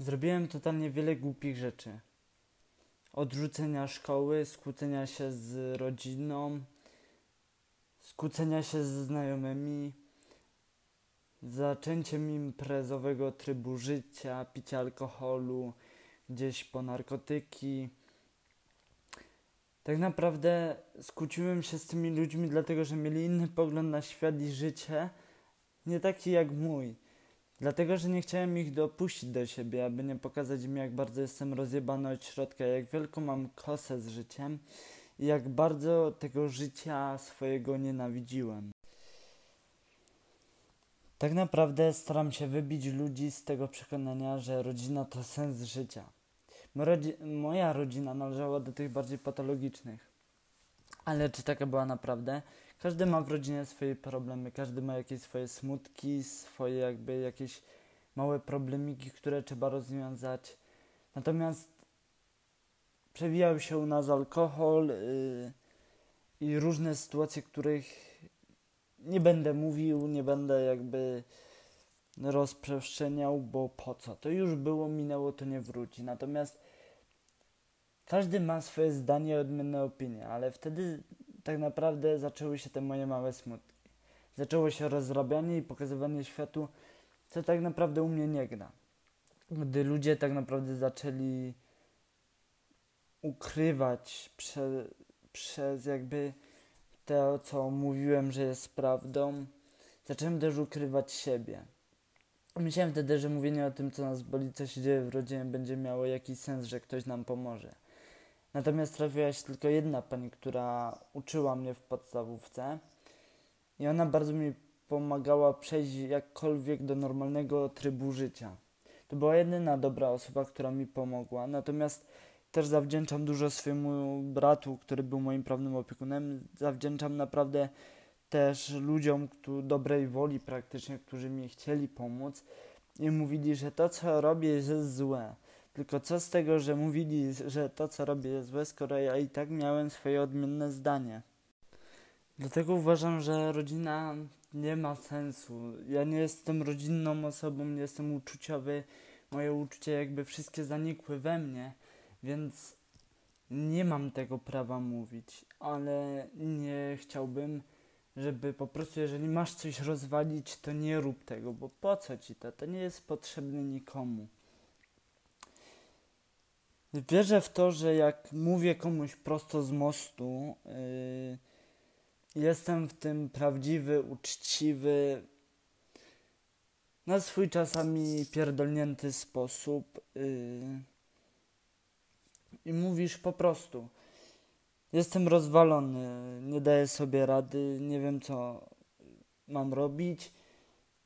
Zrobiłem totalnie wiele głupich rzeczy. Odrzucenia szkoły, skłócenia się z rodziną, skłócenia się ze znajomymi, zaczęciem imprezowego trybu życia, picia alkoholu, gdzieś po narkotyki. Tak naprawdę skłóciłem się z tymi ludźmi, dlatego że mieli inny pogląd na świat i życie, nie taki jak mój. Dlatego, że nie chciałem ich dopuścić do siebie, aby nie pokazać im, jak bardzo jestem rozjebany od środka, jak wielką mam kosę z życiem i jak bardzo tego życia swojego nienawidziłem. Tak naprawdę staram się wybić ludzi z tego przekonania, że rodzina to sens życia. Moja rodzina należała do tych bardziej patologicznych. Ale czy taka była naprawdę? Każdy ma w rodzinie swoje problemy, każdy ma jakieś swoje smutki, swoje jakby jakieś małe problemiki, które trzeba rozwiązać. Natomiast przewijał się u nas alkohol yy, i różne sytuacje, których nie będę mówił, nie będę jakby rozprzestrzeniał, bo po co? To już było, minęło, to nie wróci. Natomiast każdy ma swoje zdanie, odmienne opinie, ale wtedy tak naprawdę zaczęły się te moje małe smutki. Zaczęło się rozrabianie i pokazywanie światu, co tak naprawdę u mnie nie gra. Gdy ludzie tak naprawdę zaczęli ukrywać prze, przez jakby to, co mówiłem, że jest prawdą, zacząłem też ukrywać siebie. Myślałem wtedy, że mówienie o tym, co nas boli, co się dzieje w rodzinie, będzie miało jakiś sens, że ktoś nam pomoże. Natomiast trafiła się tylko jedna pani, która uczyła mnie w podstawówce i ona bardzo mi pomagała przejść jakkolwiek do normalnego trybu życia. To była jedyna dobra osoba, która mi pomogła. Natomiast też zawdzięczam dużo swojemu bratu, który był moim prawnym opiekunem. Zawdzięczam naprawdę też ludziom którzy, dobrej woli praktycznie, którzy mi chcieli pomóc i mówili, że to, co robię, jest złe. Tylko co z tego, że mówili, że to co robię jest złe, skoro ja i tak miałem swoje odmienne zdanie. Dlatego uważam, że rodzina nie ma sensu. Ja nie jestem rodzinną osobą, nie jestem uczuciowy. Moje uczucia jakby wszystkie zanikły we mnie, więc nie mam tego prawa mówić, ale nie chciałbym, żeby po prostu jeżeli masz coś rozwalić, to nie rób tego, bo po co ci to? To nie jest potrzebne nikomu. Wierzę w to, że jak mówię komuś prosto z mostu, yy, jestem w tym prawdziwy, uczciwy, na swój czasami pierdolnięty sposób yy, i mówisz po prostu. Jestem rozwalony, nie daję sobie rady, nie wiem co mam robić.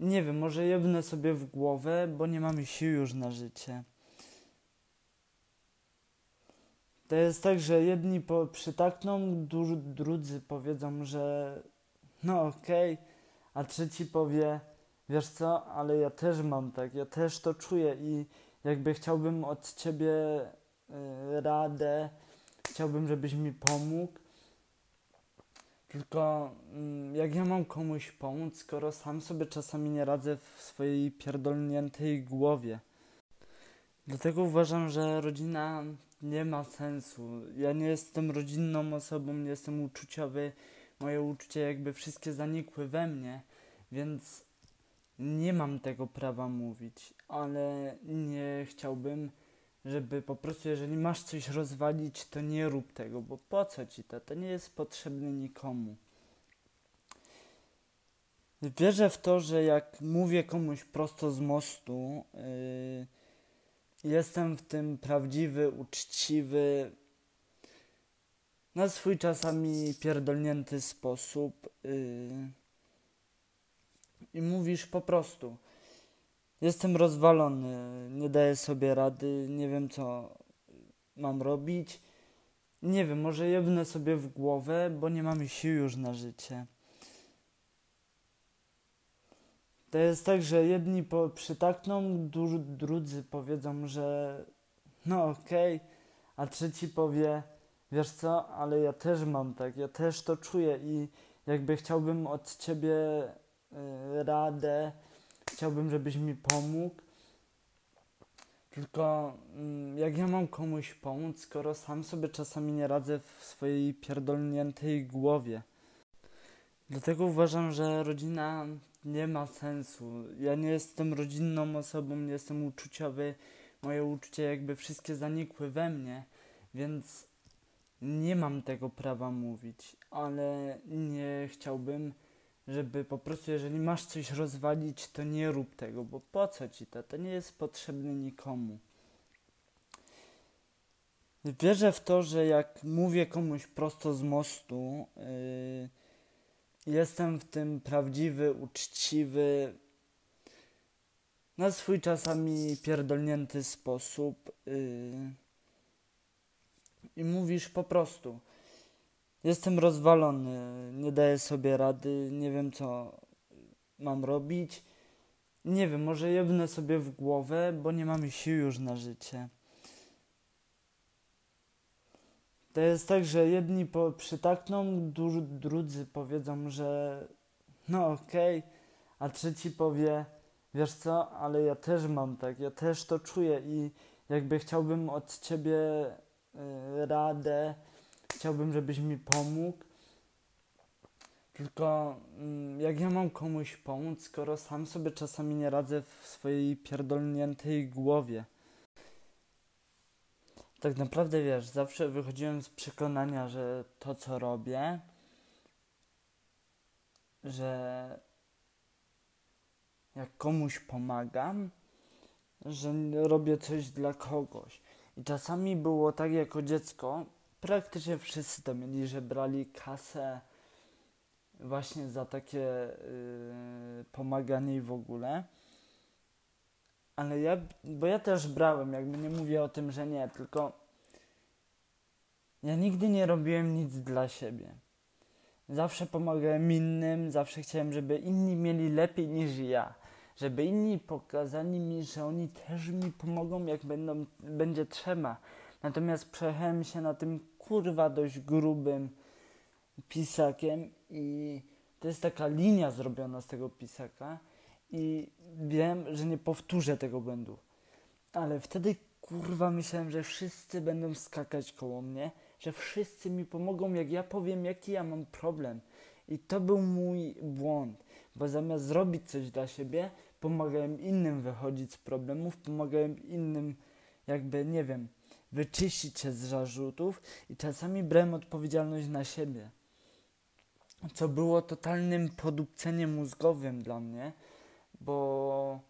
Nie wiem, może jebnę sobie w głowę, bo nie mamy sił już na życie. To jest tak, że jedni po, przytakną, drudzy powiedzą, że no okej, okay, a trzeci powie, wiesz co, ale ja też mam tak, ja też to czuję i jakby chciałbym od ciebie y, radę, chciałbym, żebyś mi pomógł. Tylko y, jak ja mam komuś pomóc, skoro sam sobie czasami nie radzę w swojej pierdolniętej głowie. Dlatego uważam, że rodzina nie ma sensu. Ja nie jestem rodzinną osobą, nie jestem uczuciowy. Moje uczucia jakby wszystkie zanikły we mnie, więc nie mam tego prawa mówić, ale nie chciałbym, żeby po prostu jeżeli masz coś rozwalić, to nie rób tego, bo po co ci to? To nie jest potrzebne nikomu. Wierzę w to, że jak mówię komuś prosto z mostu, yy, Jestem w tym prawdziwy, uczciwy, na swój czasami pierdolnięty sposób. Yy, I mówisz po prostu. Jestem rozwalony, nie daję sobie rady, nie wiem co mam robić. Nie wiem, może jebnę sobie w głowę, bo nie mamy sił już na życie. To jest tak, że jedni po, przytakną, drudzy powiedzą, że no okej, okay, a trzeci powie, wiesz co, ale ja też mam tak, ja też to czuję i jakby chciałbym od ciebie y, radę, chciałbym, żebyś mi pomógł. Tylko mm, jak ja mam komuś pomóc, skoro sam sobie czasami nie radzę w swojej pierdolniętej głowie. Dlatego uważam, że rodzina nie ma sensu. Ja nie jestem rodzinną osobą, nie jestem uczuciowy. Moje uczucia jakby wszystkie zanikły we mnie, więc nie mam tego prawa mówić, ale nie chciałbym, żeby po prostu jeżeli masz coś rozwalić, to nie rób tego, bo po co ci to? To nie jest potrzebne nikomu. Wierzę w to, że jak mówię komuś prosto z mostu, yy, jestem w tym prawdziwy, uczciwy, na swój czasami pierdolnięty sposób. Yy, I mówisz po prostu. Jestem rozwalony, nie daję sobie rady, nie wiem co mam robić. Nie wiem, może jebnę sobie w głowę, bo nie mamy sił już na życie. To jest tak, że jedni po, przytakną, drudzy powiedzą, że no okej, okay, a trzeci powie, wiesz co, ale ja też mam tak, ja też to czuję i jakby chciałbym od ciebie y, radę, chciałbym, żebyś mi pomógł. Tylko y, jak ja mam komuś pomóc, skoro sam sobie czasami nie radzę w swojej pierdolniętej głowie tak naprawdę wiesz, zawsze wychodziłem z przekonania, że to co robię, że jak komuś pomagam, że robię coś dla kogoś. I czasami było tak jako dziecko, praktycznie wszyscy to mieli, że brali kasę właśnie za takie yy, pomaganie i w ogóle. Ale ja, bo ja też brałem, jakby nie mówię o tym, że nie, tylko ja nigdy nie robiłem nic dla siebie. Zawsze pomagałem innym, zawsze chciałem, żeby inni mieli lepiej niż ja. Żeby inni pokazali mi, że oni też mi pomogą, jak będą, będzie trzeba. Natomiast przejechałem się na tym kurwa dość grubym pisakiem i to jest taka linia zrobiona z tego pisaka i wiem, że nie powtórzę tego błędu. Ale wtedy kurwa myślałem, że wszyscy będą skakać koło mnie, że wszyscy mi pomogą, jak ja powiem, jaki ja mam problem. I to był mój błąd, bo zamiast zrobić coś dla siebie, pomagałem innym wychodzić z problemów, pomagałem innym, jakby, nie wiem, wyczyścić się z zarzutów i czasami brałem odpowiedzialność na siebie. Co było totalnym podupceniem mózgowym dla mnie, bo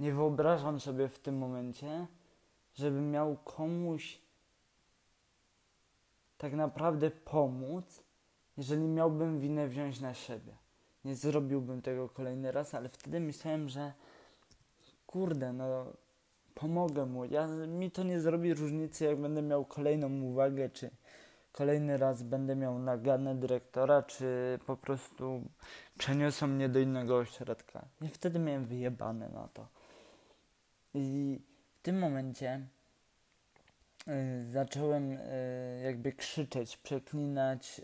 nie wyobrażam sobie w tym momencie, żebym miał komuś tak naprawdę pomóc, jeżeli miałbym winę wziąć na siebie. Nie zrobiłbym tego kolejny raz, ale wtedy myślałem, że kurde, no pomogę mu. Ja, mi to nie zrobi różnicy, jak będę miał kolejną uwagę, czy kolejny raz będę miał naganę dyrektora, czy po prostu przeniosą mnie do innego ośrodka. I wtedy miałem wyjebane na to. I w tym momencie y, zacząłem y, jakby krzyczeć, przeklinać,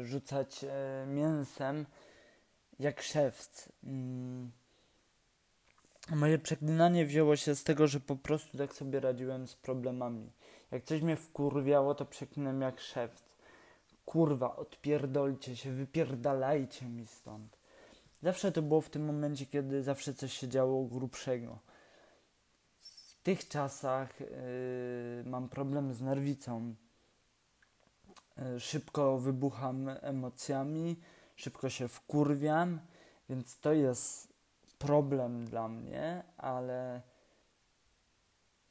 y, rzucać mięsem jak szewc. Moje przeklinanie wzięło się z tego, że po prostu tak sobie radziłem z problemami. Jak coś mnie wkurwiało, to przeklinam jak szewc. Kurwa, odpierdolcie się, wypierdalajcie mi stąd. Zawsze to było w tym momencie, kiedy zawsze coś się działo grubszego. W tych czasach yy, mam problem z nerwicą. Yy, szybko wybucham emocjami, szybko się wkurwiam, więc to jest problem dla mnie, ale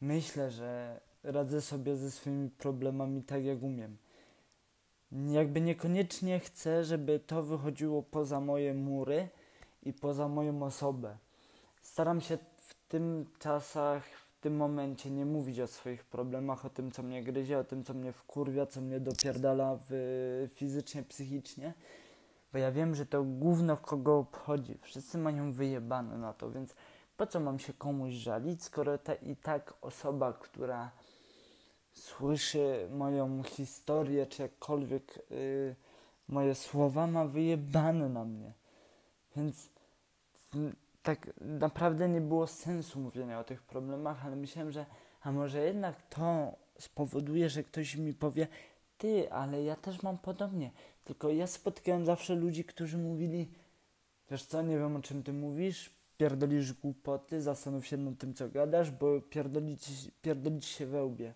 myślę, że radzę sobie ze swoimi problemami tak jak umiem. Jakby niekoniecznie chcę, żeby to wychodziło poza moje mury i poza moją osobę. Staram się w tym czasach, w tym momencie nie mówić o swoich problemach, o tym, co mnie gryzie, o tym, co mnie wkurwia, co mnie dopierdala w, fizycznie, psychicznie, bo ja wiem, że to gówno kogo obchodzi. Wszyscy mają wyjebane na to, więc po co mam się komuś żalić, skoro ta i tak osoba, która słyszy moją historię, czy jakkolwiek yy, moje słowa, ma wyjebane na mnie. Więc tak naprawdę nie było sensu mówienia o tych problemach, ale myślałem, że A może jednak to spowoduje, że ktoś mi powie, ty, ale ja też mam podobnie. Tylko ja spotykałem zawsze ludzi, którzy mówili, wiesz co, nie wiem o czym ty mówisz, pierdolisz głupoty, zastanów się nad tym, co gadasz, bo pierdolić, pierdolić się we łbie.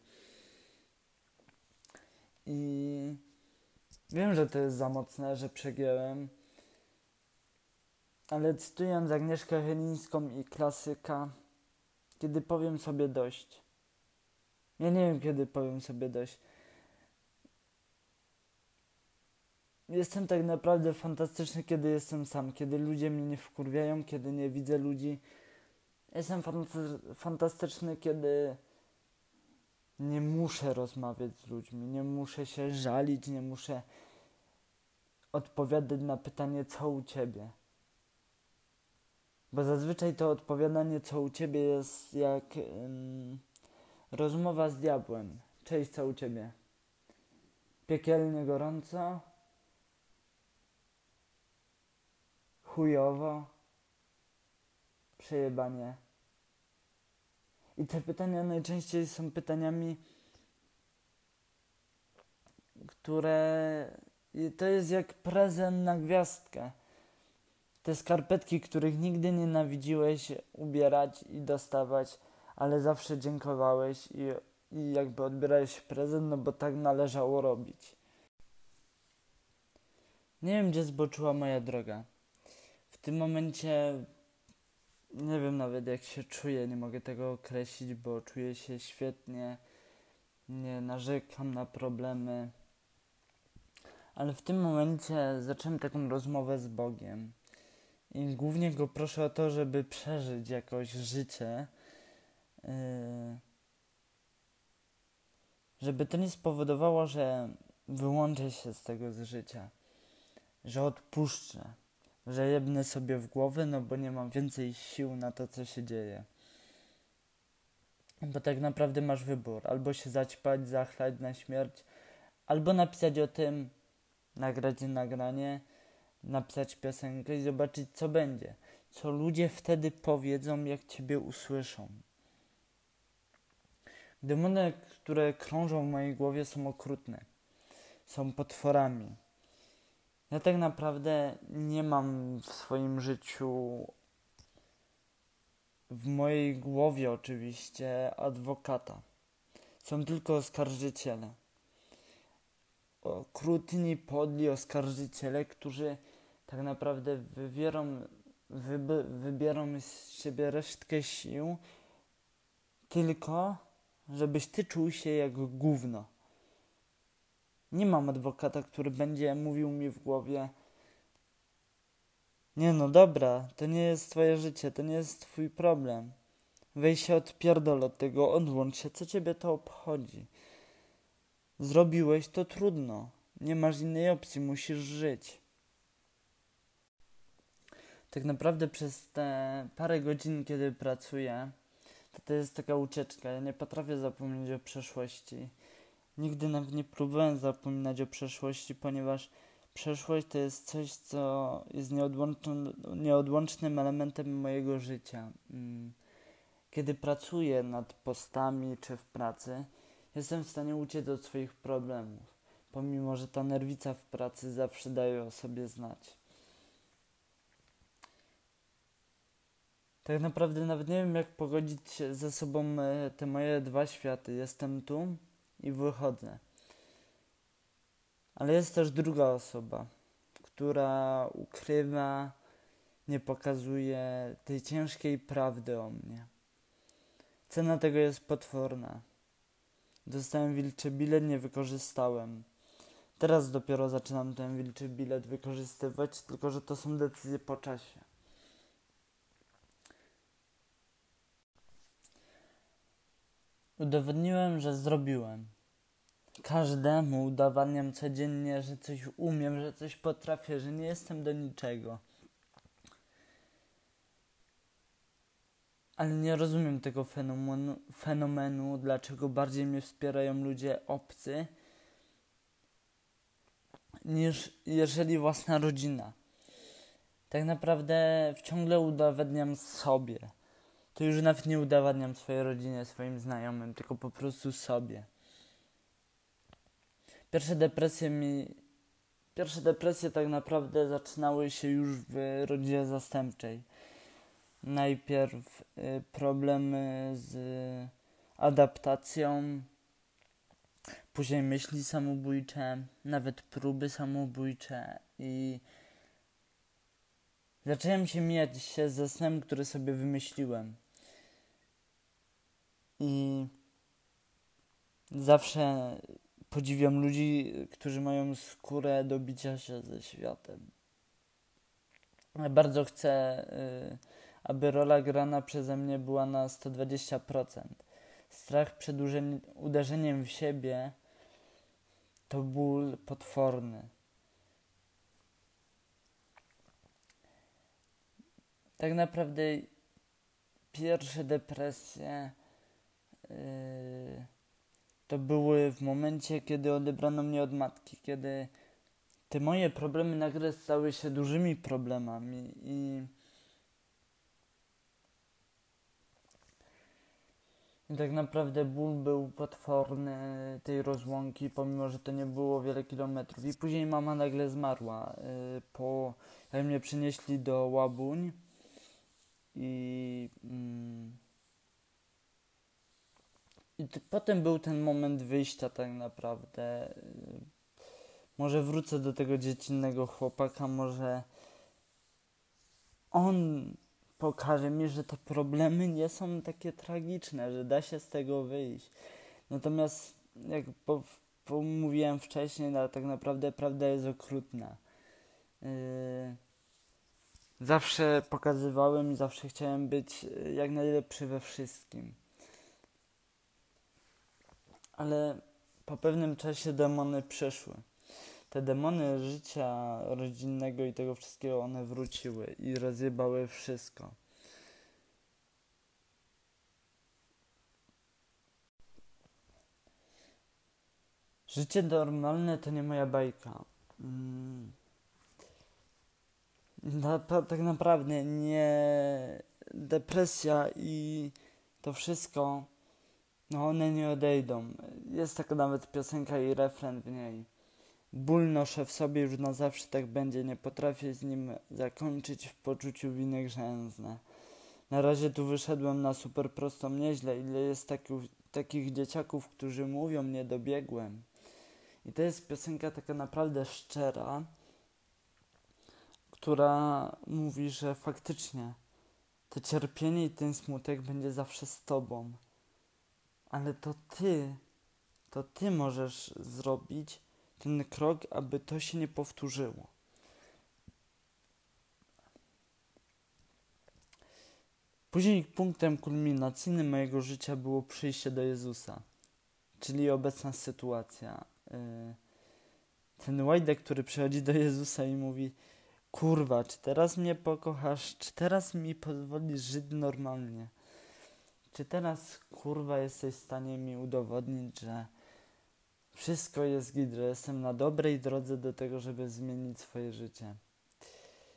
I wiem, że to jest za mocne, że przegiąłem, ale cytując Agnieszkę Chylińską i klasyka, kiedy powiem sobie dość. Ja nie wiem, kiedy powiem sobie dość. Jestem tak naprawdę fantastyczny, kiedy jestem sam, kiedy ludzie mnie nie wkurwiają, kiedy nie widzę ludzi. Jestem fantastyczny, kiedy nie muszę rozmawiać z ludźmi, nie muszę się żalić, nie muszę odpowiadać na pytanie, co u ciebie. Bo zazwyczaj to odpowiadanie, co u ciebie, jest jak rozmowa z diabłem. Cześć, co u ciebie? Piekielnie gorąco? Chujowo, przejebanie. I te pytania najczęściej są pytaniami, które to jest jak prezent na gwiazdkę. Te skarpetki, których nigdy nienawidziłeś ubierać i dostawać, ale zawsze dziękowałeś i, i jakby odbierałeś prezent, no bo tak należało robić. Nie wiem, gdzie zboczyła moja droga tym momencie nie wiem nawet jak się czuję, nie mogę tego określić, bo czuję się świetnie, nie narzekam na problemy. Ale w tym momencie zacząłem taką rozmowę z Bogiem. I głównie go proszę o to, żeby przeżyć jakoś życie. Yy, żeby to nie spowodowało, że wyłączę się z tego z życia, że odpuszczę że jebnę sobie w głowę, no bo nie mam więcej sił na to, co się dzieje. Bo tak naprawdę masz wybór. Albo się zaćpać, zachlać na śmierć, albo napisać o tym, nagrać nagranie, napisać piosenkę i zobaczyć, co będzie. Co ludzie wtedy powiedzą, jak ciebie usłyszą. Demony, które krążą w mojej głowie, są okrutne. Są potworami ja tak naprawdę nie mam w swoim życiu, w mojej głowie oczywiście, adwokata. Są tylko oskarżyciele. Okrutni, podli oskarżyciele, którzy tak naprawdę wyby, wybierą z siebie resztkę sił, tylko żebyś ty czuł się jak gówno. Nie mam adwokata, który będzie mówił mi w głowie nie no dobra, to nie jest twoje życie, to nie jest twój problem. Weź się odpierdol od tego, odłącz się, co ciebie to obchodzi. Zrobiłeś to trudno. Nie masz innej opcji, musisz żyć. Tak naprawdę przez te parę godzin, kiedy pracuję, to to jest taka ucieczka. Ja nie potrafię zapomnieć o przeszłości. Nigdy nawet nie próbowałem zapominać o przeszłości, ponieważ przeszłość to jest coś, co jest nieodłącznym, elementem mojego życia. Mm. Kiedy pracuję nad postami czy w pracy, jestem w stanie uciec od swoich problemów, pomimo że ta nerwica w pracy zawsze daje o sobie znać. Tak naprawdę nawet nie wiem, jak pogodzić ze sobą e, te moje dwa światy. Jestem tu i wychodzę. Ale jest też druga osoba, która ukrywa, nie pokazuje tej ciężkiej prawdy o mnie. Cena tego jest potworna. Dostałem wilczy bilet, nie wykorzystałem. Teraz dopiero zaczynam ten wilczy bilet wykorzystywać, tylko że to są decyzje po czasie. Udowodniłem, że zrobiłem. Każdemu udowadniam codziennie, że coś umiem, że coś potrafię, że nie jestem do niczego. Ale nie rozumiem tego fenomenu, fenomenu, dlaczego bardziej mnie wspierają ludzie obcy, niż jeżeli własna rodzina. Tak naprawdę ciągle udowadniam sobie to już nawet nie udowadniam swojej rodzinie, swoim znajomym, tylko po prostu sobie. Pierwsze depresje mi. Pierwsze depresje tak naprawdę zaczynały się już w rodzinie zastępczej. Najpierw y, problemy z adaptacją, później myśli samobójcze, nawet próby samobójcze i zacząłem się mijać się ze snem, który sobie wymyśliłem. I zawsze podziwiam ludzi, którzy mają skórę do bicia się ze światem. Bardzo chcę, y, aby rola grana przeze mnie była na 120%. Strach przed uderzeniem w siebie to ból potworny. Tak naprawdę pierwsze depresje to były w momencie, kiedy odebrano mnie od matki, kiedy te moje problemy nagle stały się dużymi problemami i I tak naprawdę ból był potworny tej rozłąki, pomimo że to nie było wiele kilometrów. I później mama nagle zmarła. Yy, po, jak mnie przynieśli do Łabuń i, mm, i potem był ten moment wyjścia tak naprawdę. Może wrócę do tego dziecinnego chłopaka, może on pokaże mi, że te problemy nie są takie tragiczne, że da się z tego wyjść. Natomiast, jak po, po mówiłem wcześniej, no, tak naprawdę prawda jest okrutna. Yy, zawsze pokazywałem i zawsze chciałem być yy, jak najlepszy we wszystkim. Ale po pewnym czasie demony przeszły te demony życia rodzinnego i tego wszystkiego, one wróciły i rozjebały wszystko. Życie normalne to nie moja bajka. Mm. Tak naprawdę nie depresja i to wszystko, no one nie odejdą. Jest taka nawet piosenka i refren w niej. Ból noszę w sobie już na zawsze tak będzie, nie potrafię z nim zakończyć w poczuciu winy grzęzne. Na razie tu wyszedłem na super prostą nieźle, ile jest takich, takich dzieciaków, którzy mówią, nie dobiegłem. I to jest piosenka taka naprawdę szczera, która mówi, że faktycznie to cierpienie i ten smutek będzie zawsze z tobą. Ale to ty, to ty możesz zrobić ten krok, aby to się nie powtórzyło. Później punktem kulminacyjnym mojego życia było przyjście do Jezusa, czyli obecna sytuacja. Y, ten Łajdak, który przychodzi do Jezusa i mówi: Kurwa, czy teraz mnie pokochasz? Czy teraz mi pozwolisz żyć normalnie? Czy teraz, kurwa, jesteś w stanie mi udowodnić, że wszystko jest git, że jestem na dobrej drodze do tego, żeby zmienić swoje życie.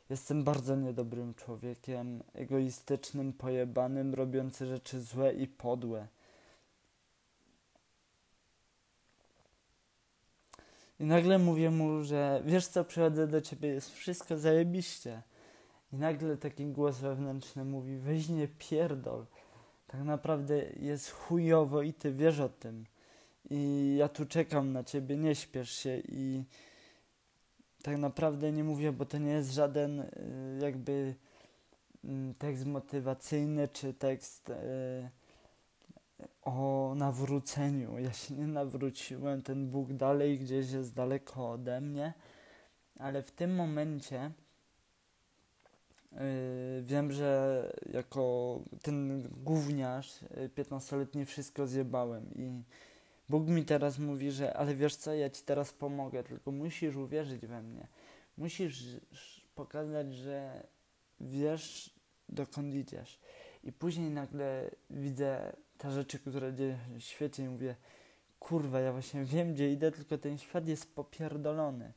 Jestem bardzo niedobrym człowiekiem, egoistycznym, pojebanym, robiący rzeczy złe i podłe. I nagle mówię mu, że wiesz co, przychodzę do ciebie, jest wszystko zajebiście. I nagle taki głos wewnętrzny mówi, weź nie pierdol. Tak naprawdę jest chujowo i ty wiesz o tym i ja tu czekam na ciebie, nie śpiesz się i tak naprawdę nie mówię, bo to nie jest żaden y, jakby mm, tekst motywacyjny czy tekst y, o nawróceniu. Ja się nie nawróciłem, ten Bóg dalej gdzieś jest daleko ode mnie, ale w tym momencie yy, wiem, że jako ten gówniarz 15-letni wszystko zjebałem i Bóg mi teraz mówi, że ale wiesz co, ja ci teraz pomogę, tylko musisz uwierzyć we mnie. Musisz pokazać, że wiesz, dokąd idziesz. I później nagle widzę te rzeczy, które dzieją się w świecie i mówię, kurwa, ja właśnie wiem, gdzie idę, tylko ten świat jest popierdolony.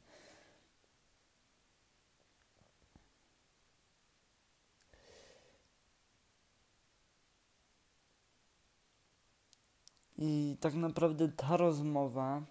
I tak naprawdę ta rozmowa